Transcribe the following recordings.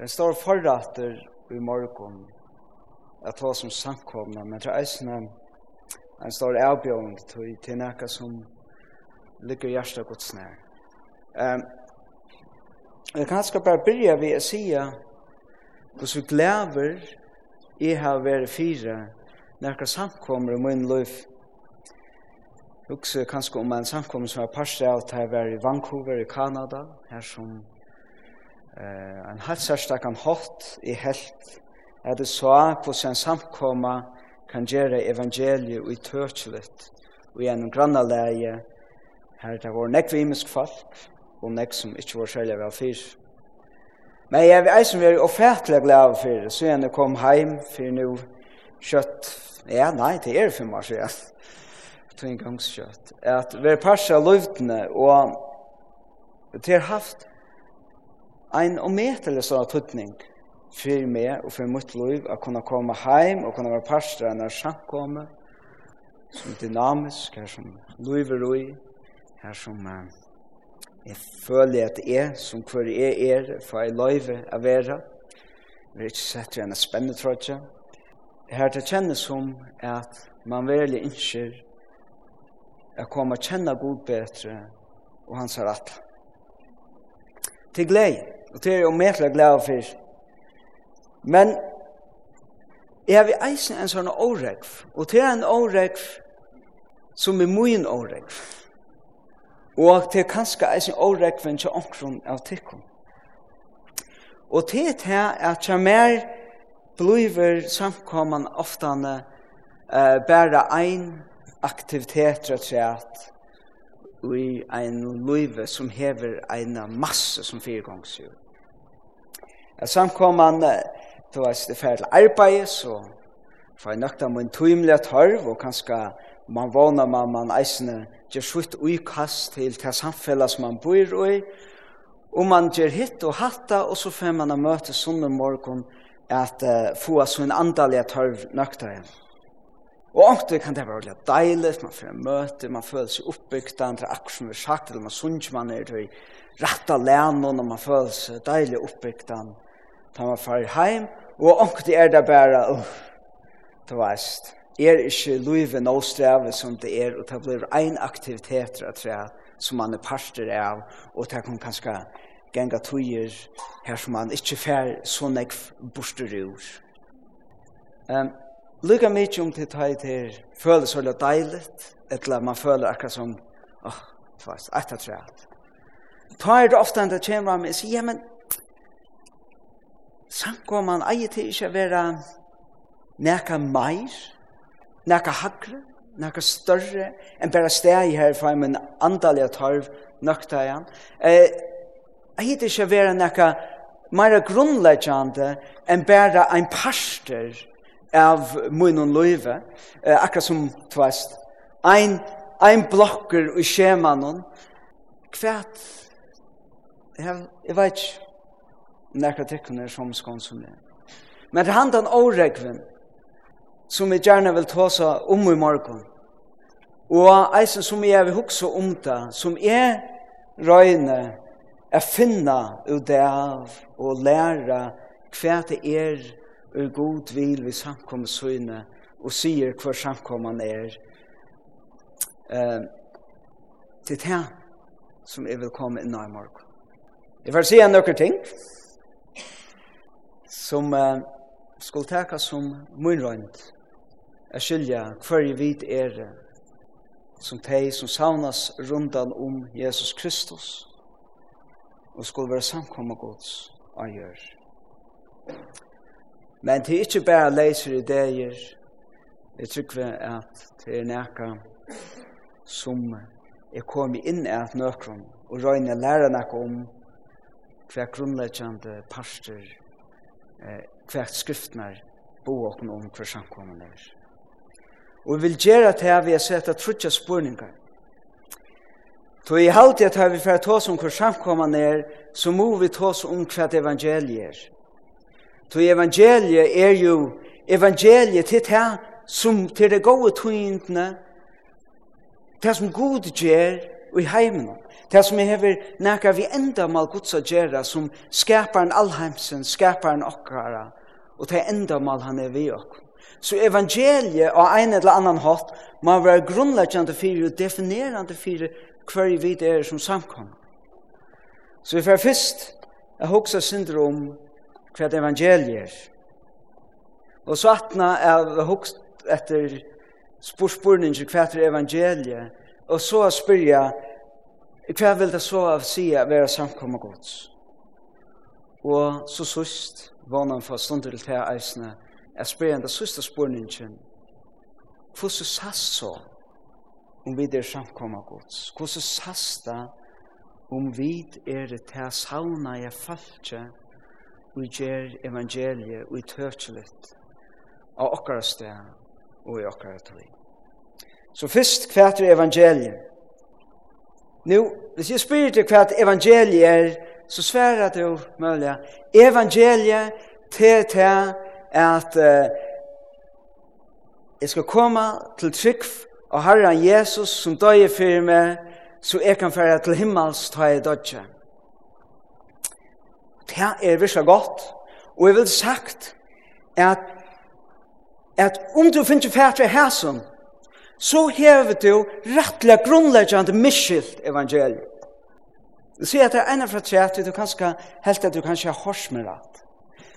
Det er en stor forrater i morgon at ta som samkomna, men det er eisne en stor avbjørn til, til nekka som ligger hjertet godt snær. Um, jeg kan skal bare byrja ved å si hvordan vi glæver i har vært fire nekka samkommer i min liv. Jeg husker kanskje om en samkommer som er parstret av til å være i Vancouver i Kanada, her som eh, en helt særstakan hatt i helt er det så på sin samkomma kan gjøre evangeliet og i tørkjellet og gjennom grannalæge her det var nekv imisk folk og nekv som ikke var særlig vel fyr. Men jeg vil eisen er offentlig glad for det, så jeg kom heim for nu kjøtt, ja nei, det er for meg, sier to en gangs kjøtt, at vi er parsa løyvdene og det har haft en ometelig sånn tøtning for meg og for mitt liv å kunne komme hjem og kunne være parster av når samkomme som dynamisk, her som liv og roi, her som uh, jeg føler at jeg, som hver jeg er, for jeg løyve å være, vi er ikke sett til en spennende trådje. Her det kjennes som at man virkelig innskjer å komme og kjenne god bedre og hans rett. Til glede Og det er jo mer til å glede for. Men jeg har vi eisen en sånn åregv, og det er en åregv som er mye en. Og det er kanskje eisen åregven til omkron av tikkum. Og det er det at jeg mer bliver samkommende ofte uh, bare en aktivitet rett og slett i ein løyve som hever eina masse som fyrirgångsjur samkomman, du veist, det fer til arbeid, så får jeg nøkta min tøymelig tørv, og kanskje man vågner man, man eisne gjør slutt uikast til det samfellet som man bor i, og man gjør hitt og hatta, og så får man møte sunne morgon at uh, få sin andalige tørv nøkta igjen. Og ofte kan det være veldig deilig, man får en møte, man føler seg oppbygd, det er akkurat som vi har sagt, eller man synes man er til rett av lærne, og man føler seg deilig oppbygd, ta man far heim, og onkti er det bare, uff, du veist, er ikke luive nåstrave som det er, og det blir ein aktivitet at det som man er parter av, og det kan kanskje genga tøyer her som man ikke fær så nek borster ur. Um, Lykka mykje om til tøy til føler så litt deilig, eller man føler akkurat som, åh, oh, tvast, etter træt. Tøy er det ofte enn det kommer av meg, sier, ja, men samkoman eier til ikke å være nekka meir, nekka hagre, nekka større, enn bare steg her for en andalige tarv nøktajan. Eh, Eier til ikke å være nekka meira grunnleggjande enn bare ein parster av munnen løyve, eh, akkurat som tvast, ein, ein blokker og skjemanen, kvært, jeg, jeg vet ikke, nekka tykkene er som skån som det. Men det handan åregven, som vi gjerne vil ta seg om i morgen, og eisen som jeg vil huske om det, som er røyne, er finna ut av og læra hva det er og god vil vi samkommer søyne og sier hva samkommene er. Eh, til det som jeg vil komme inn i morgen. Jeg vil si en nøkker ting som uh, skulle teka som munrøynd er skilja hver vit er som teg som saunas rundan om Jesus Kristus og skulle være samkomma gods av gjør. Men det er ikke bare leiser ideer, jeg trykker at det er nekka som er kommet inn i at nøkron og røyne lærer nekka om hver grunnleggjande parster eh, hvert skriftnar bo og om hver samkommun er. Og vi vil gjøre det her har sett at trutja spurningar. Så i halvtid at her vi får ta oss om hver samkommun er, så må vi ta oss om hver evangeliet er. Så evangeliet er jo evangeliet til det her som til det gode tøyndene, det som god gjør, i heimen. Det som jeg hever nekar vi enda mal gudsa gjerra som skapar en allheimsen, skaparen okkara, og det enda mal han er vi okk. Så evangeliet av en eller annan hatt må være grunnleggjande fyrir og definerande fyrir hver vi det er som samkom. Så vi får først a hoksa syndrom hva evangeliet er. Og så atna er hoksa etter spurspurningen hva evangeliet Og så spyr jeg, hva vil det så av si å være samkomne gods? Og så sust, vanan for stunder til til eisene, jeg spyr jeg den siste spørningen, hvordan sass så om vi er samkomne gods? Hvordan sass da om vi er til sauna savne jeg falskje og gjør evangeliet og i tøtjelitt av okkara sted og i okkara tøy. Så først hva er evangeliet? Nå, hvis jeg spyr til hva evangeliet er, så sværer du mulig. Evangeliet til til at uh, jeg skal komme til trygg og Herren Jesus som døg for meg, så jeg kan fære til himmels ta i dødje. Det er virkelig godt. Og jeg vil sagt at, at om du finner fært ved så hever du rettelig grunnleggjande misskilt evangeliet. Du sier at det er ene fra tjert, du kanskje helt at du kanskje har hørs med rett.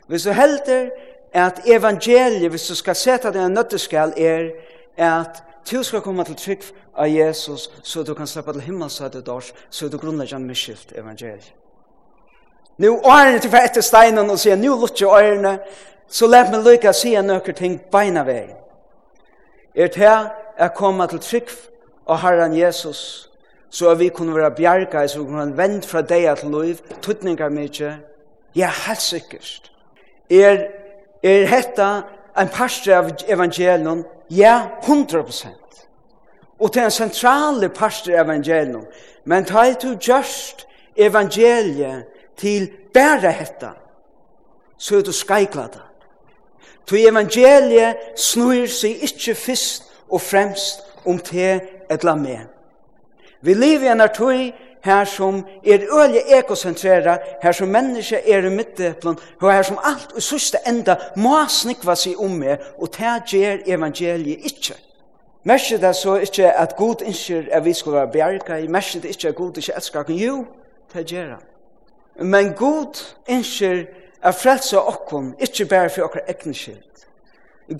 Hvis du helter at evangeliet, hvis du skal sette det en nøtteskall, er at du skal komme til trygg av Jesus, så du kan slippe til himmelsøtet dårs, så er du grunnleggjande misskilt evangeliet. Nu årene til for etter steinen og sier, nu lukker årene, så let meg lykke å si noen ting beina veien. Er det her er koma til trygg og Herren Jesus, så at vi kunne være bjerga, så vi kunne vende fra deg til liv, tuttningar mykje, ja, helt sikkert. Er, er hetta en parstre av evangelium? Ja, 100%. Og det er en sentrale parstre av evangelium, Men ta et du just evangeliet til bare hetta, så er du skaiklada. Tu evangeliet snur seg ikkje fyrst og fremst om te etla me. Vi lever i en artui her som er øye ekosentrera, her som menneske er i middeplan, og her som alt i sørste enda må snikva seg om meg, og te gjer evangeliet ikkje. Mersi det så ikkje at god innskjer at vi skulle være bjerga i, mersi det ikkje at god ikkje elskar jo, te gjer han. Men god innskjer er frelse okkon, ikkje bare for okkar egneskilt.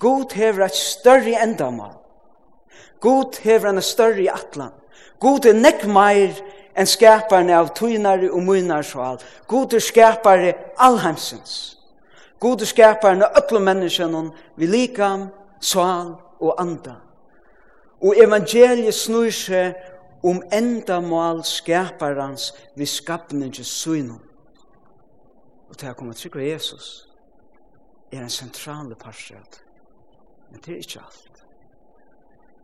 God hever et større endamal, God hever en større atlan. God er nekk meir enn skaparen av tøynare og munar sval. God er skapare allheimsens. God er skapare av öllum menneskjennom vi likam, sval og anda. Og evangeliet snur seg om endamål skaparans vi skapninges synum. Og til å komme til Jesus er en sentral parstret. Men det er ikke alt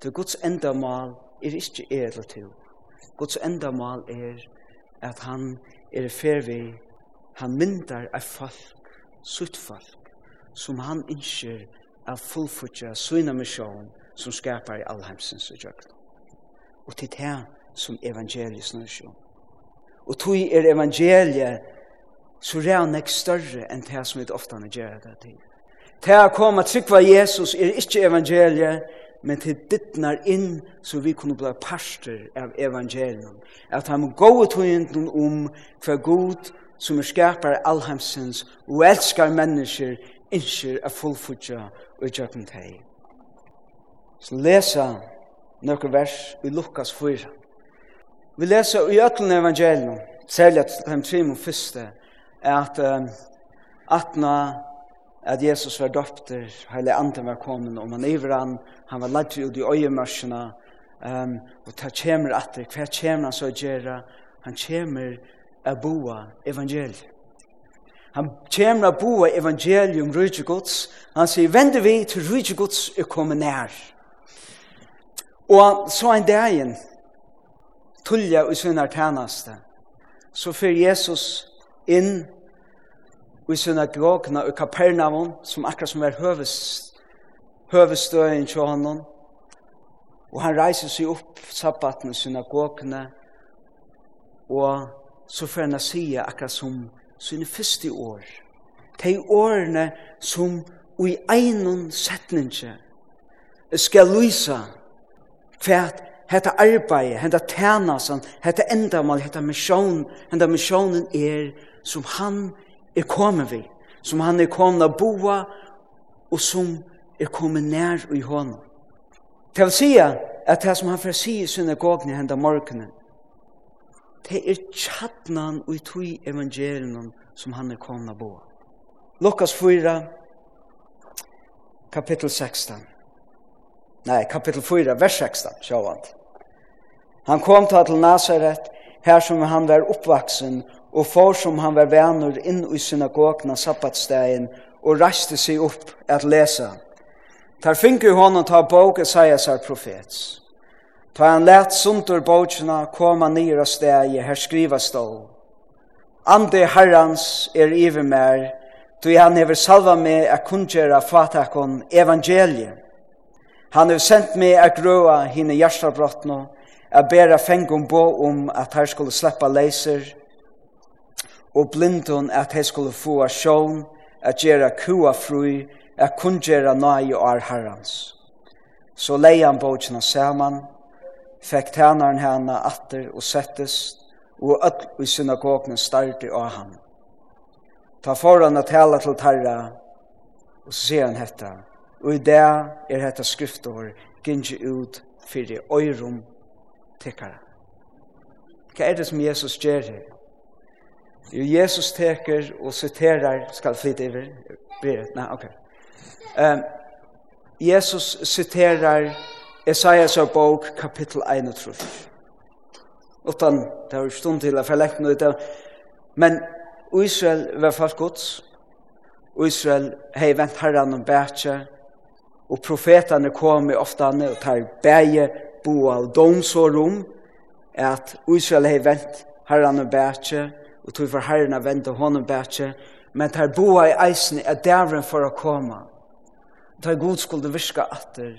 til Guds endamal er ikke er eller to. Guds endamal er at han er fervi, han myndar av folk, sutt folk, som han innskjer av fullfutja sina misjon som skapar i allheimsens og jøkken. Og til det som evangeliet snur seg om. Og tog er evangeliet så rann jeg større enn det som vi ofte gjør det til. Det å komme trygg Jesus er ikke evangeliet, men til dittnar inn så vi kunne bli parster av evangelium. At han må gå gode tøyenden om for god som er skapar allheimsens og elskar mennesker innskir av fullfutja og gjøkken teg. Så lesa nokre vers i Lukas 4. Vi lesa i ötlen evangelium, særlig at de kan trim og fyrste, at um, atna at Jesus var døpter, hele anden var kommet, og man iver han, han var lagt ut i øyemørsene, um, og ta kjemer atter, hva kjemer han så gjøre? Han kjemer a boa evangeliet. Han kjemer a boa evangeliet om rydde gods, han sier, vende vi til rydde gods er kommet nær. Og så en dagen, tullja og sunnar tænaste, så fyrir Jesus inn i synagogna i Kapernaum, som akkurat som er høves, høvestøyen til honom. Og han reiser seg opp sabbaten i synagogna, og så får han sige akkurat som sine første år. De årene som i egnon setninge skal lysa hva hetta arbeid, hetta tænasan, hetta endamal, hetta misjon, hetta misjonen er som han er er kommet vi, som han er kommet å boa, og som er kommet nær i hånden. Det vil si at det som han får si i synagogen i henda morgenen, det er tjattnan og i tog evangelien som han er kommet å boa. Lukas 4, kapittel 16. Nei, kapittel 4, vers 16, sjåvand. Han kom til Nazaret, her som han var oppvaksen, og for som han var venner inn i synagogna sabbatstegen og reiste seg opp at lesa. Tar finke honom ta bok Esaiasar profets. Ta han lät suntur bokina koma nira stegi her skriva stå. Ande herrans er iver mer, tog han hever salva meg a kunngjera fatakon evangeliet. Han hever sendt meg a grøa hine hjertabrottno, a bera fengum bo om at her skulle sleppa leiser, og blindun at hei skulle få a sjån, at gjera kua frui, at kun gjera nai og ar herrans. Så leia han bókina saman, fekk tænaren hana atter og settest, og öll i synagognen starti av han. Ta foran at hela til tarra, og så sier han hetta, og i det er hetta skriftor, gynji ut fyrir øyrum tekkara. Hva er det som Jesus gjør her? Jo Jesus teker og citerar, skal flytta iver, Berit, nei, ok. Um, Jesus citerar Esaias av bok, kapittel 1 og 3. Utan, det har stund til å forlekte noe ut men Israel var fast gods, Israel hei vent herran om bætje, og profetane kom i oftane og tar bæje bo av domsårum, at Israel hei vent herran om bætje, og tog for herren av vente honom bætje, men tar boa i eisen er dævren for å komme. Tar god skulle virka atter,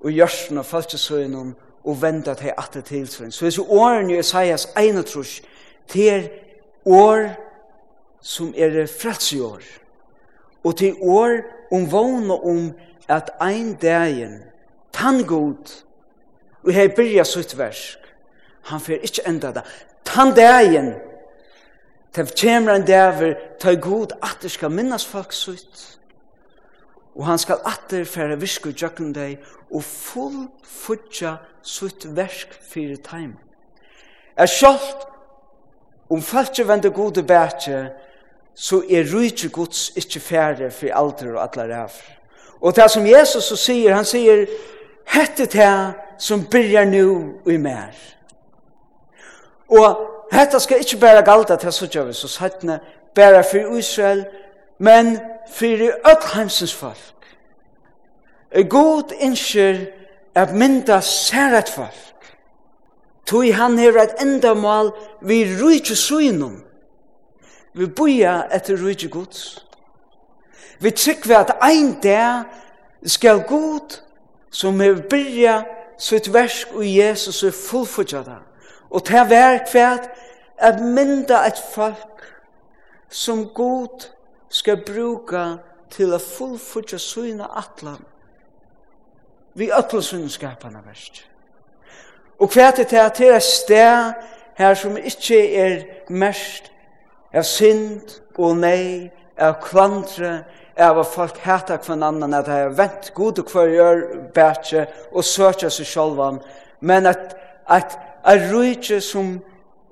og gjørsten og falskesøgnen, og vente til atter til. Så hvis åren i Isaias ene trus, til år som er frelse år, og til år om vågne om at ein dagen, tann god, og her byrja sutt versk, han fer ikkje enda det, tann dagen, Det kommer en dæver, ta god atter skal minnas folk sutt, og han skal atter fære visku jøkken deg, og full fudja sutt versk fyrir taim. Er sjalt, om falskje vende gode bætje, så er rujtje gods ikkje fære fyrir alder og atler af. Og det som Jesus så sier, han sier, hette det som byrjar nu og i mer. Og Hetta skal ikkje bæra galda til suttja vi, så sattne bæra fyrir Israel, men fyrir öll heimsins folk. God innskjer at mynda særet folk, Tui han hever et endamal vi rujtje suinum, vi buja etter rujtje gods. Vi tryggve at ein dag skal god som hever byrja sitt versk og Jesus er fullfutja det Og det var kvært at mynda et folk som god skal bruka til at fullfutja sina atlan vi ötlen sina skapana verst. Og kvært er det til et sted her som ikkje er mest av synd og nei, av kvantre, av at folk hæta kvann annan, at det er vent god og kvar gjør bætje og søkja seg sjolvan, men at, at er rujtje som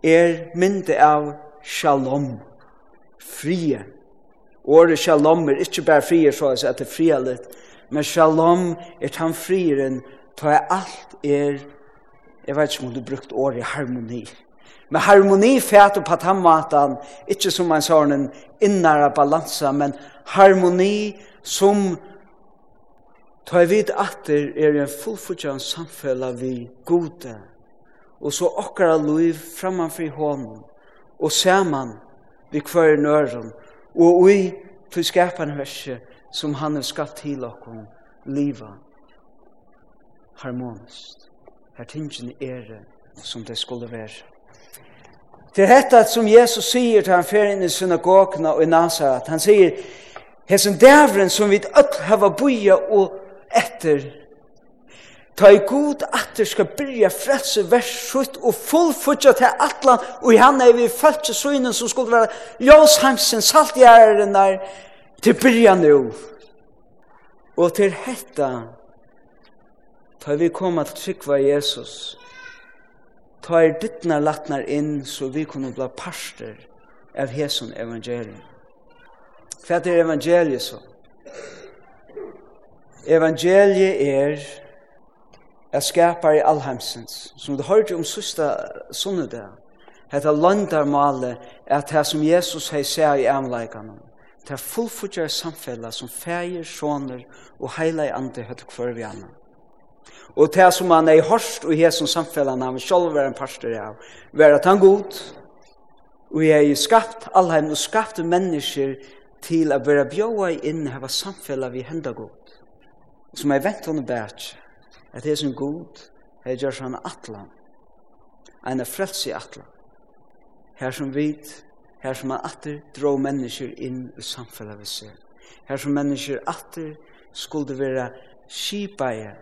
er mynde av shalom, frie. Året shalom er ikke bare frie, så at det er frie litt, men shalom er tan frieren, ta alt er, jeg vet ikke om du brukt året harmoni. Men harmoni fæt på tammatan, ikke som en innare balansa, men harmoni som ta vid atter er en fullfutjan samfella vi gode og så okkara liv framanfri honom og saman vi kvar nøren og vi til skapan verset som han har skapt til okkom liva harmonist her tingene er som det skulle være Det er dette som Jesus sier til han fer inn i synagogna og i Nazaret. Han sier, Hesen dævren som vi öll hava buja og etter Ta i god atter skal byrja frelse versut og fullfutja til atla og i hann er vi føltse synen som skulle være ljósheimsen saltgjæren der til byrja nu. Og til hetta ta vi koma til trykva Jesus ta er dittna latnar inn så vi kunne bli parster av hesun evangelium. Hva er evangeliet så? Evangeliet er er skapar i allheimsens, som du hørte om sista sunne der, hetta landarmale er det som Jesus hei seg i amleikene, det er fullfutjar samfellet som feir, sjåner og heila i andre høtt kvar vi anna. Og det som han er i hørst og hei som samfellet han sjolv være en parster av, være at han god, og hei skapt allheim og skapt mennesker til å være bjåa inn hava samfellet vi henda god, som er vent henne bætje, at det som god er gjør han atlan, en frelse atlan, her som vit, her som han atter drå mennesker inn i samfunnet vi ser, her som mennesker atter skulle være skipaie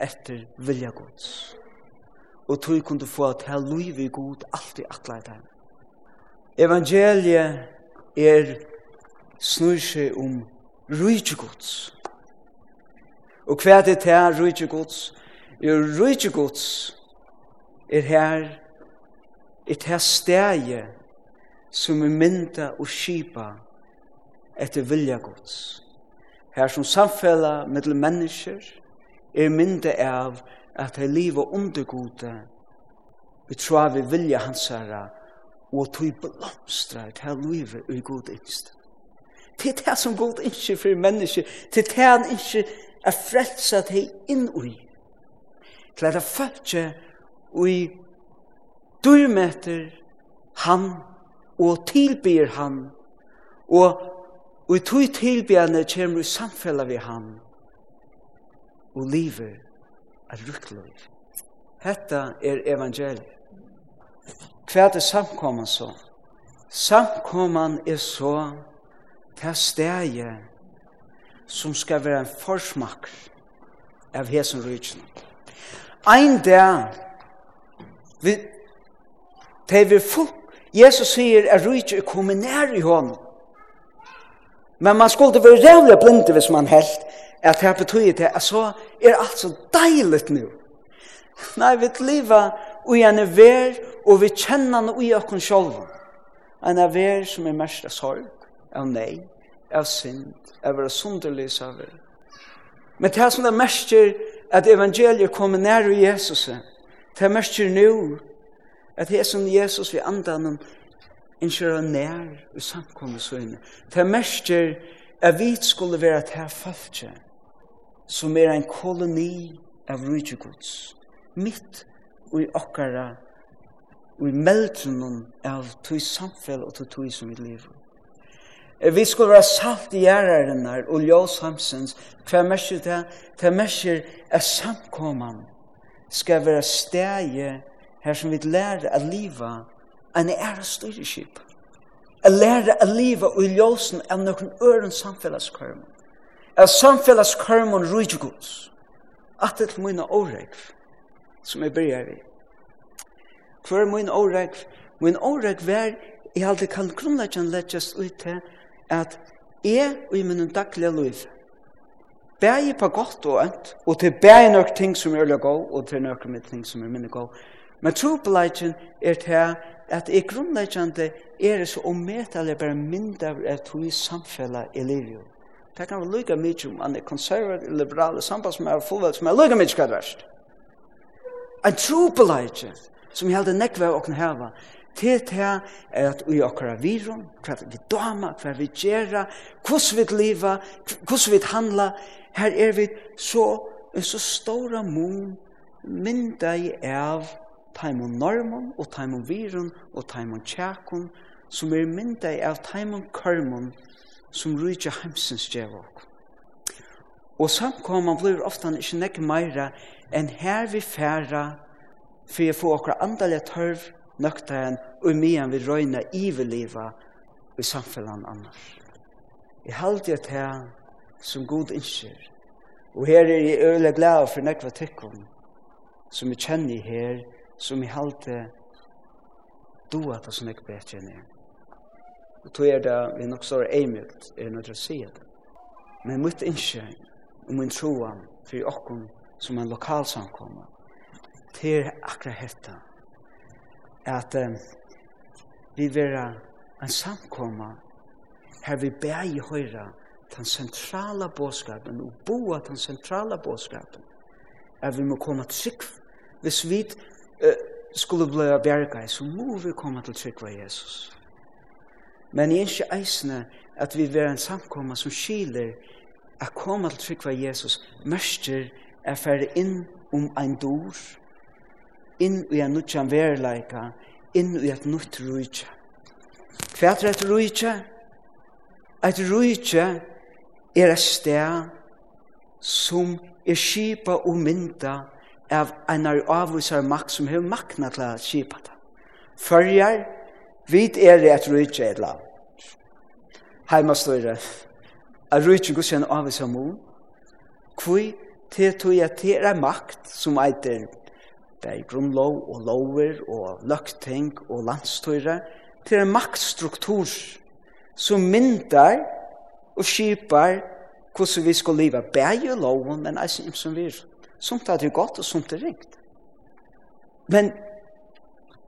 etter vilja gods. Og tog kunne få at her liv i god alltid atla i dem. Evangeliet er snur seg om rujtjegods. Og hva er det til rujtje gods? Jo, rujtje gods er her et her stegi som er mynda og skipa etter vilja gods. Her som samfella mittel mennesker er mynda av at det her liva undergode vi tror vi vilja hans herra og tog blomstra et her livet ui god innst. Det er det som god innskje for mennesker, det er det han innskje a frelsa teg inn ui, til at ui durmeter han og tilbyr han, og ui tui tilbyrne kjemur i samfella vi han, og livet er rukkliv. Hetta er evangeliet. Hva er samkomman så? Samkomman er så til steget som skal være en forsmak av hesen rydsen. Ein dag, vi, det vi full, Jesus sier at rydsen er kommet nær i hånden. Men man skulle være rævlig blinde hvis man helt at det betyr det, at så er alt så deilig nu. Nei, vi lever og en er vær, og vi kjenner noe og i oss selv. En er vær som er mest av sorg, av nei, av synd, av vera sunderlys av er. Men det som det merker at evangeliet kommer nær i Jesus, det merker nå at det som Jesus vi andan innkjører nær i samkommet søgne. Det merker at vi skulle være til her falskje, som er en koloni av rydgjegods, mitt i okkara, og i meldrunnen av tog samfell og tog tog som vi lever. Vi skulle være salt i gjæreren der, og ljøs hamsens. Hva merker det? Hva merker er samkommene skal være steget her som vi lærer å leve en ære styrkip. Å lære å leve og ljøsen av noen øren samfellesskørmen. Av samfellesskørmen rydgås. At det er mine åregv som jeg bryr i. Hva er min åregv? Min åregv er i halde kan grunnleggen leggjast ut til at jeg og i min daglige liv, bæg på godt og ønt, og til bæg nok ting som er løg og til nok med ting som er minne gå. Men trobeleidjen er til at i grunnleidjande er det så omedelig bare mindre av et hui samfella i livet. Det kan være lykke mye om man er konservativ, liberal, samband som er liberale, som er lykke mye hva det verst. En trobeleidje som jeg heldig nekve å kunne heve, til det er at vi okkara virum, hva vi dama, hva vi gjerra, hvordan vi liva, hvordan vi handla, her er vi så, en så stora mun, mynda i av taimon normon, og taimon virum, og taimon tjekon, som er mynda i av taimon karmon, som rydja heimsens djeva. Og samkomman blir ofta ikke nekk meira enn her vi færa for å få akkurat andalega tørv nøktaren og medan vi røyna iveliva i samfellan annars. Jeg halte jeg til som god innskjer. Og her er jeg øyla glad for nekva tikkum som jeg kjenner her, som jeg halde doa det som jeg bedre enn. Og tog er det vi nok så er eimjukt, er nødt til å si det. Men mitt innskjer og min troan for okkom som en lokalsamkomma, til akkurat hetta at um, vi vera en samkomma her vi bægi høyra den sentrala bådskapen og boa den sentrala bådskapen at vi må komme trygg hvis vi uh, skulle bli berga så må vi komme til trygg av Jesus men jeg er ikke eisne at vi vera en samkomma som skiler at komme til trygg av Jesus mørster er ferdig inn om ein dår inn i en nutjan verleika, inn i et nutt rujtja. Hva er et rujtja? Et rujtja er et sted som er skipa og mynda av en avvisar makt som har makna til at skipa det. Førjar, vid er et rujtja et land. Heima står det, at rujtja gus er en avvisar mor, kvui, til tog jeg til er makt som eiter bæði grunnlov og lover og løkting og landstøyre, til en maktstruktur som myndar og skipar hvordan vi skal leve bæði og loven, men eisen som vi er. Somt er det godt, og somt er ringt. Men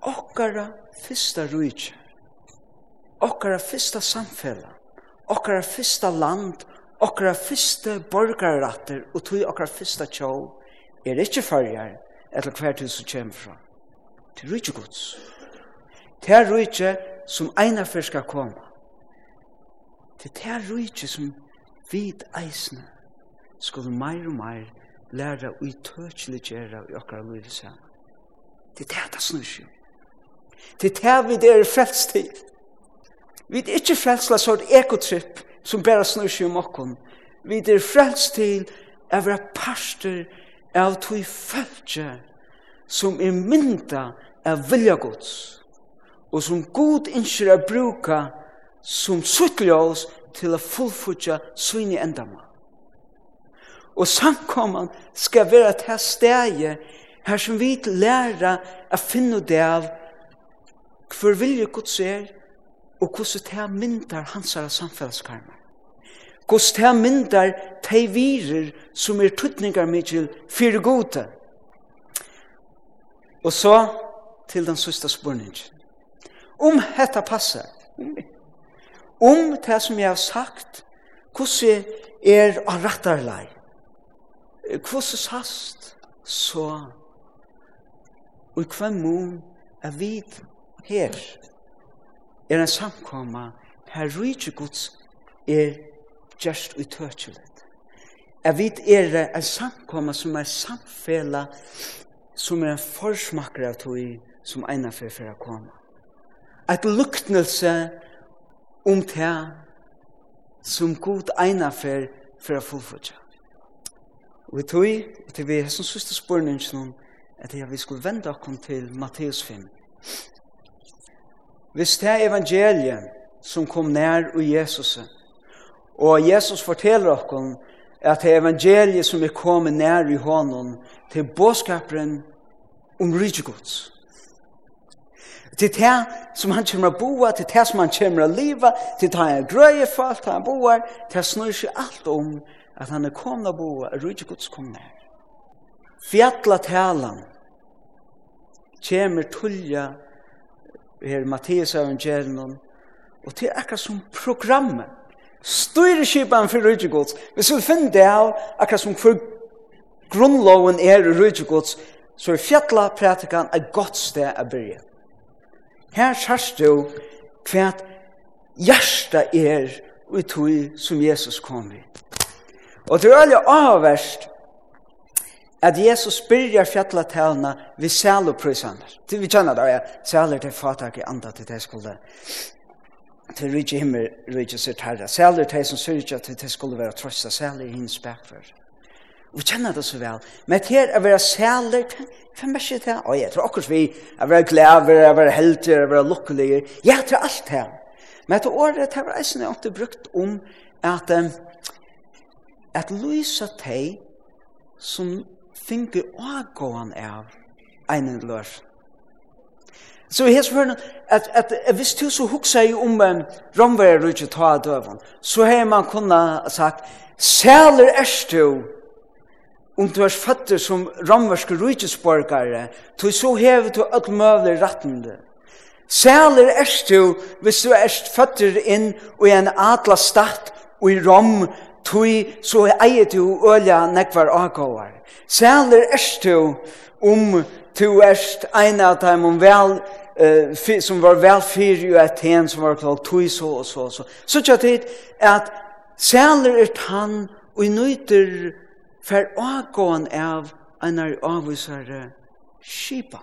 okkara fyrsta rujtje, okkara fyrsta samfella, okkara fyrsta land, okkara fyrsta borgarratter, og tog okkara fyrsta tjov, er ikkje fargar, eller hver til som kommer fra. Til rydde gods. Til rydde som ene før skal komme. Til til rydde som vid eisene skulle mer og mer lære og utøkelig gjøre i okkara livet sammen. Til til det snur jo. Til til vi er frelst til. Vi er ikke frelst til sånn ekotripp som bare snur jo om okkon. Vi er frelst til å være parster av tui følge som er mynda av vilja gods og som god innskjer a bruka som suttljås til a fullfutja svini endama. Og samkomman skal vera til stegi her som vi læra å finne det av hver vilja gods er og hvordan det myndar hansara samfellskarmer. Gost det myndar de virer som er tuttningar mitjel fyrir gode. Og så til den sista spurningen. Om hetta passar, om det som jeg har sagt, hvordan er av rattarlei, hvordan sast, så og hvem mun er vid her, er en samkomma, her rydde Guds er just i tøtjelet. Jeg vet er det en samkomma som er samfela, som er en forsmakker av tog som ena for for å komme. Et luktnelse om det som god ena for for å fullføre. Og vi tog, og til vi har som siste spørning spørningen at jeg vil skulle vende oss til Matteus 5. Hvis det er evangeliet som kom nær og Jesus' Og Jesus forteller oss at det evangeliet som er kommet nær i hånden til bådskaperen om rydgjegods. Til det som han kommer å bo, til det som han kommer å leve, til det han grøyer for alt han bor, til det snur seg alt om at han er kommet å bo, at rydgjegods kommer nær. Fjattla talan kommer tullja her Mattias evangelion og til akkurat som programmet styreskipan for rujtjegods. Hvis vi finner det av, akkurat som for grunnloven er rujtjegods, så er fjattla pratikan et godt sted å byrja. Her kjørs du hva hjärsta er og tog som Jesus kom i. Og det er alle avverst at Jesus byrjar fjattla talene ved sæloprysene. Vi kjenner det, ja. sæl er det fatak i andre til det skulle til rydde himmel, rydde sitt herre. Særlig til som sørger at det skulle være trøst selv er hins bakfør. Vi kjenner det så vel. Men til å være sæler, hvem er ikke det? Å, jeg tror akkurat vi er være glad, er være heldig, er være lukkelige. Ja, det alt det. Men til året, det var eisen jeg alltid brukt om at at lysa teg som finner avgående av einen lørt Så i har spørt at, at, at hvis du så hukser i om en romvære du ikke tar av døven, så har man kunnet sagt, sæler er du, om du er født som romverske rujtjesborgare, så så hever du alt møvler rettende. Sæler er du, hvis du erst født inn i en atla stat og i rom, tui så eier du ølja nekvar avgåvar. Sæler er du om to erst ein av dem om vel eh, som var vel fyr i Aten som var klart tog så og så og så. Så tja tid at sæler er tann og i nøyter fer avgåan av einar avvisare skipa.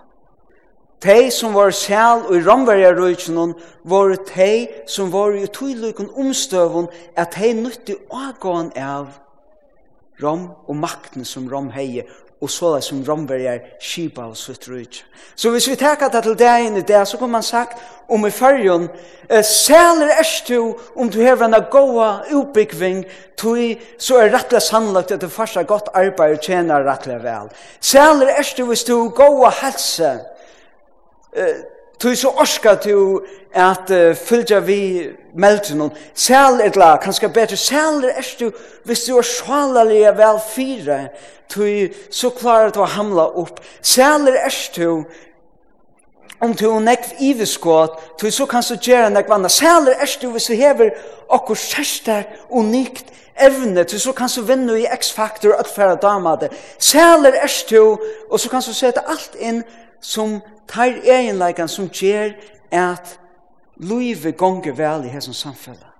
Tei som var sæl og i ramverja røytjenon var tei som var i tøyløyken omstøvun at tei nøytte avgåan av rom og makten som rom heie og så det som romverger skipa og sutt rujt. Så hvis vi teker det til deg inn i det, så kan man sagt om i fyrjon, sæler erst du om du hever en goa utbyggving, tui så er rettelig sannlagt at du farsa godt arbeid og tjener rettelig vel. Sæler erst du hvis du goa helse, Tu så orska tu at uh, fylgja vi melden og sel et la kanskje betre sel er du, hvis du er sjalalega vel fyra, tu så klarar du å hamla opp. Sel er du, om du er nekv iveskått, tu så kan du gjøre nekv anna. Sel er du, hvis du hever okkur sestar unikt evne, til så kan du vinne i X-faktor, at færa damade sel er du, og så kan du sette alt inn som tar egenleikan som gjør at livet gonger vel i hessens samfunnet.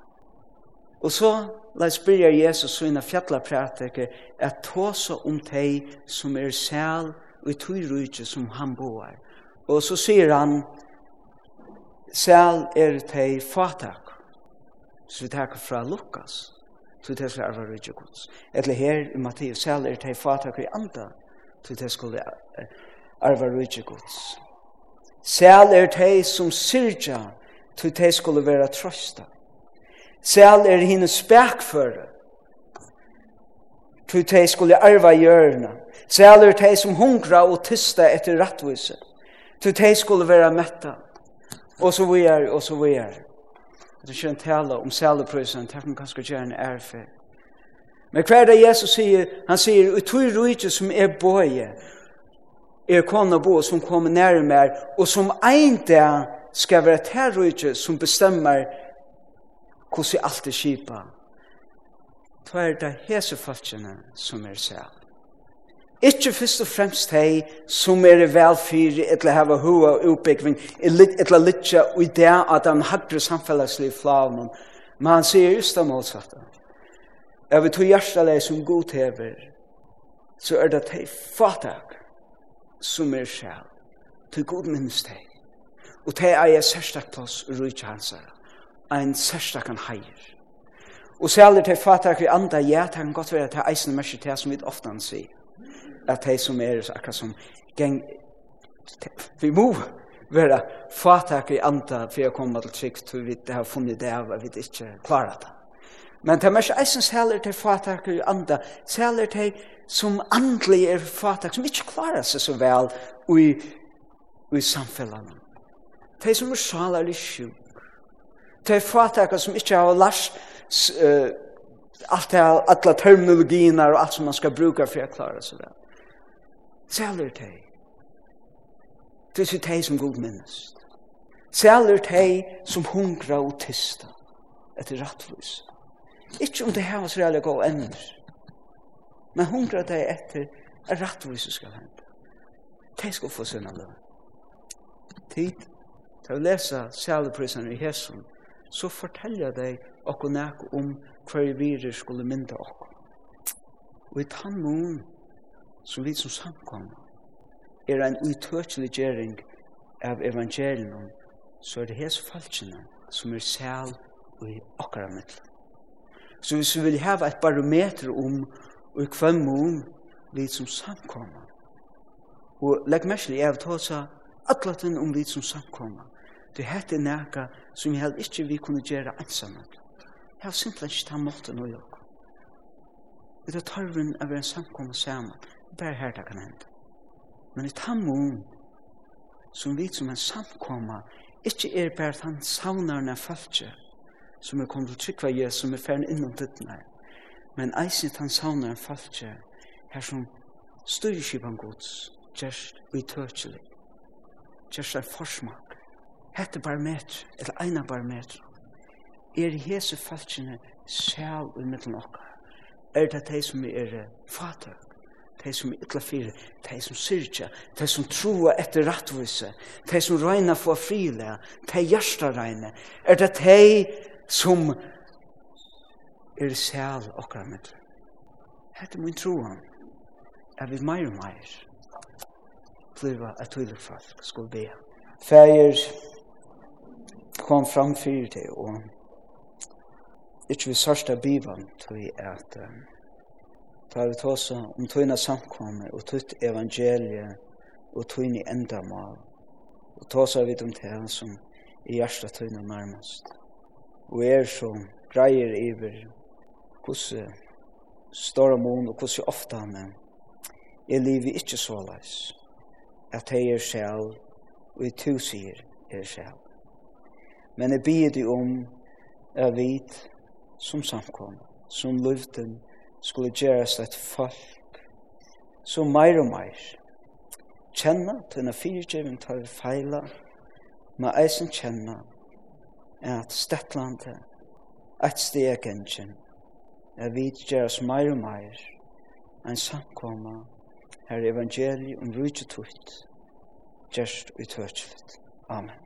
Og så la spyrja Jesus så inna fjalla prætike at tåsa om teg som er sæl og i tøyrujtje som han boar. Og så sier han sæl er teg fatak så vi takker fra Lukas så det skal arva rujtje gods. Eller her i Matteus sæl er teg fatak i anda så det skal arva rujtje gods. Sel er tei som syrja, tu tei skulle vera trøsta. Sel er hinn spekføre, tu tei skulle arva hjørna. Sel er tei som hungra og tysta etter rattvise, tu tei skulle vera metta. Og så vi er, og så vi er. Det er ikke en om seleprøysen, det man kanskje gjerne erfer. Men hver det Jesus sier, han sier, «Utui rujtje som er bøye, er kona bo som kommer nær mer, og som ein der skal være terrorikje som bestemmer hvordan alt er skipa Da er det hese folkene som er selv. Ikke først og fremst hei som er velfyr å ha hua og utbyggving å lytte og idea at han hadde samfellagsliv flavnum men han sier just det motsatte Jeg vil tog hjertelig som god hever så er det hei fatak som er sjæl, til god minnes deg. Og til er jeg særstak plass og rujtja hans her, særstak han heier. Og særlig til fatak vi andre, ja, det kan godt være til eisen mersi til som vi ofte han sier, at de som er akkurat som geng, vi må være fatak vi andre for å komme til trygg, for vi har funnet det av, vi ikke klarer det. Men til mersi eisen særlig til fatak vi andre, særlig til som andelig er fatak, som ikke klarer seg så vel i, i samfellene. De som er sjala eller sjuk. De fatak som ikke har lært uh, alt det alle terminologiene og alt som man skal bruke for å klare seg vel. Sæler de. Det er de som god minnes. Sæler de som hungrer og tista etter rattvis. Ikke om det her var så reelle gode ender men hungra deg etter at rattvise skal hende. De skal få sinna løn. Tid til å lese sæleprisene i Hesson, så forteller de okko nek om hver virer skulle mynda okko. Og i tann mån som vi som samkom er en utøkelig gjering av evangelium, så er det hes falskene som er sæl og i okkara mitt. Så hvis vi vil hava et barometer om og i kvann mun vi som samkommer. Og legg mersli, jeg vil ta seg atlaten om vi som samkommer. Det hette er næka som jeg held ikke vi kunne gjøre ensamme. Jeg har simpelthen ikke tatt måten og jokk. Vi tar tarven av en samkommer sammen. Det er her det kan hende. Men i tammun som vi som en samkommer ikke er bare at han savnar nær falskje som er kommet til trykva Jesus som er ferdig innom tittene her men eisen han savnar en falskje her som styreskipan gods gjerst uitøkjelig gjerst er forsmak. Hette barometer eller eina barometer er hese falskjene sjal i middelen okkar? Er det de som er fatøk de som er ytla fyrir, de som syrja, de som troa etter rattvise, de som røyna få frile, de hjersta røyna, er det de som er sæl okkar mitt. Hette mun troan, er vi meir og meir, bliva at tøylig folk sko be. Fægir kom fram fyrir det, og ikkje vi sørsta bivan tøy at um, ta vi tåsa om tøyna samkomme og tøyt evangelie og tøyni endamal, og tåsa vi om det som i hjärsta tøyna nærmast, og er som greier iver hvordan større mån og hvordan ofta han er. Er livet ikke så leis at jeg er selv og i to sier er selv men jeg bier det om jeg vet som samkom som luften skulle gjøres et folk som meir og meir kjenne til en fyrtjøven tar feila men eisen kjenne at Stetlandet, et steg gjennom, er vi gjør oss meir og meir en samkomma her evangeliet om rujtje tutt, gjørst og. Amen.